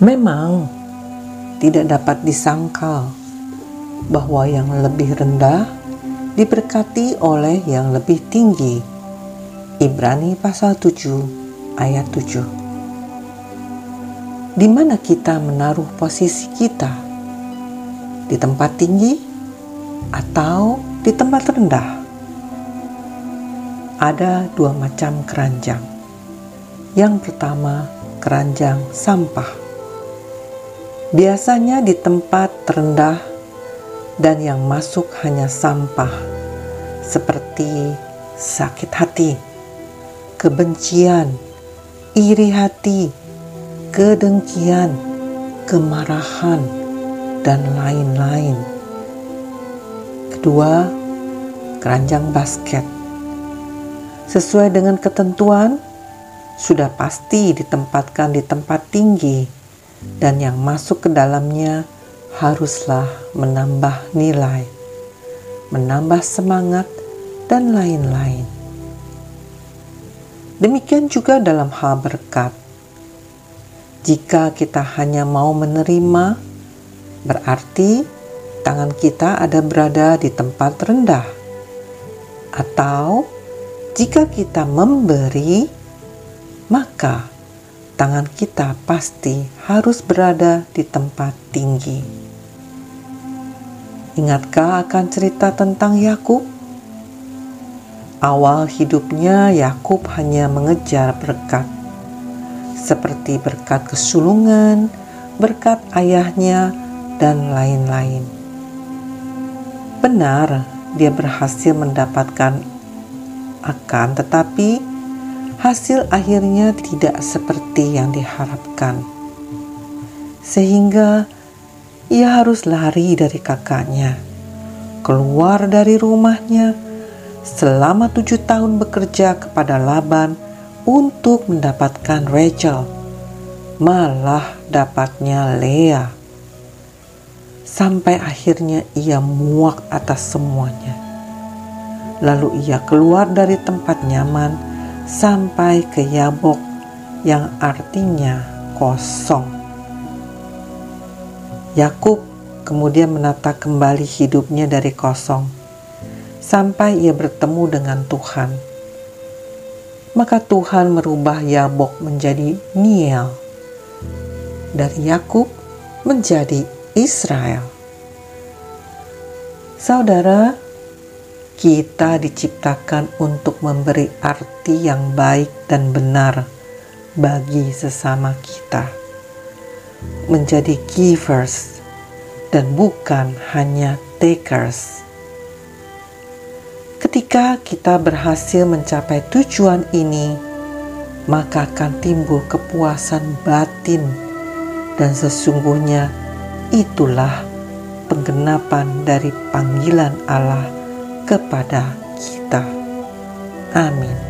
Memang tidak dapat disangkal bahwa yang lebih rendah diberkati oleh yang lebih tinggi. Ibrani pasal 7 ayat 7. Di mana kita menaruh posisi kita? Di tempat tinggi atau di tempat rendah? Ada dua macam keranjang. Yang pertama, keranjang sampah. Biasanya di tempat terendah dan yang masuk hanya sampah, seperti sakit hati, kebencian, iri hati, kedengkian, kemarahan, dan lain-lain. Kedua, keranjang basket. Sesuai dengan ketentuan, sudah pasti ditempatkan di tempat tinggi, dan yang masuk ke dalamnya haruslah menambah nilai, menambah semangat, dan lain-lain. Demikian juga dalam hal berkat. Jika kita hanya mau menerima, berarti tangan kita ada berada di tempat rendah. Atau jika kita memberi, maka tangan kita pasti harus berada di tempat tinggi. Ingatkah akan cerita tentang Yakub? Awal hidupnya Yakub hanya mengejar berkat, seperti berkat kesulungan, berkat ayahnya, dan lain-lain. Benar, dia berhasil mendapatkan akan, tetapi hasil akhirnya tidak seperti yang diharapkan, sehingga ia harus lari dari kakaknya, keluar dari rumahnya selama tujuh tahun bekerja kepada Laban untuk mendapatkan Rachel. Malah dapatnya Lea. Sampai akhirnya ia muak atas semuanya. Lalu ia keluar dari tempat nyaman sampai ke Yabok yang artinya kosong. Yakub kemudian menata kembali hidupnya dari kosong sampai ia bertemu dengan Tuhan. Maka Tuhan merubah Yabok menjadi Niel, dari Yakub menjadi Israel. Saudara, kita diciptakan untuk memberi arti yang baik dan benar bagi sesama kita menjadi givers dan bukan hanya takers. Ketika kita berhasil mencapai tujuan ini, maka akan timbul kepuasan batin, dan sesungguhnya itulah penggenapan dari panggilan Allah kepada kita. Amin.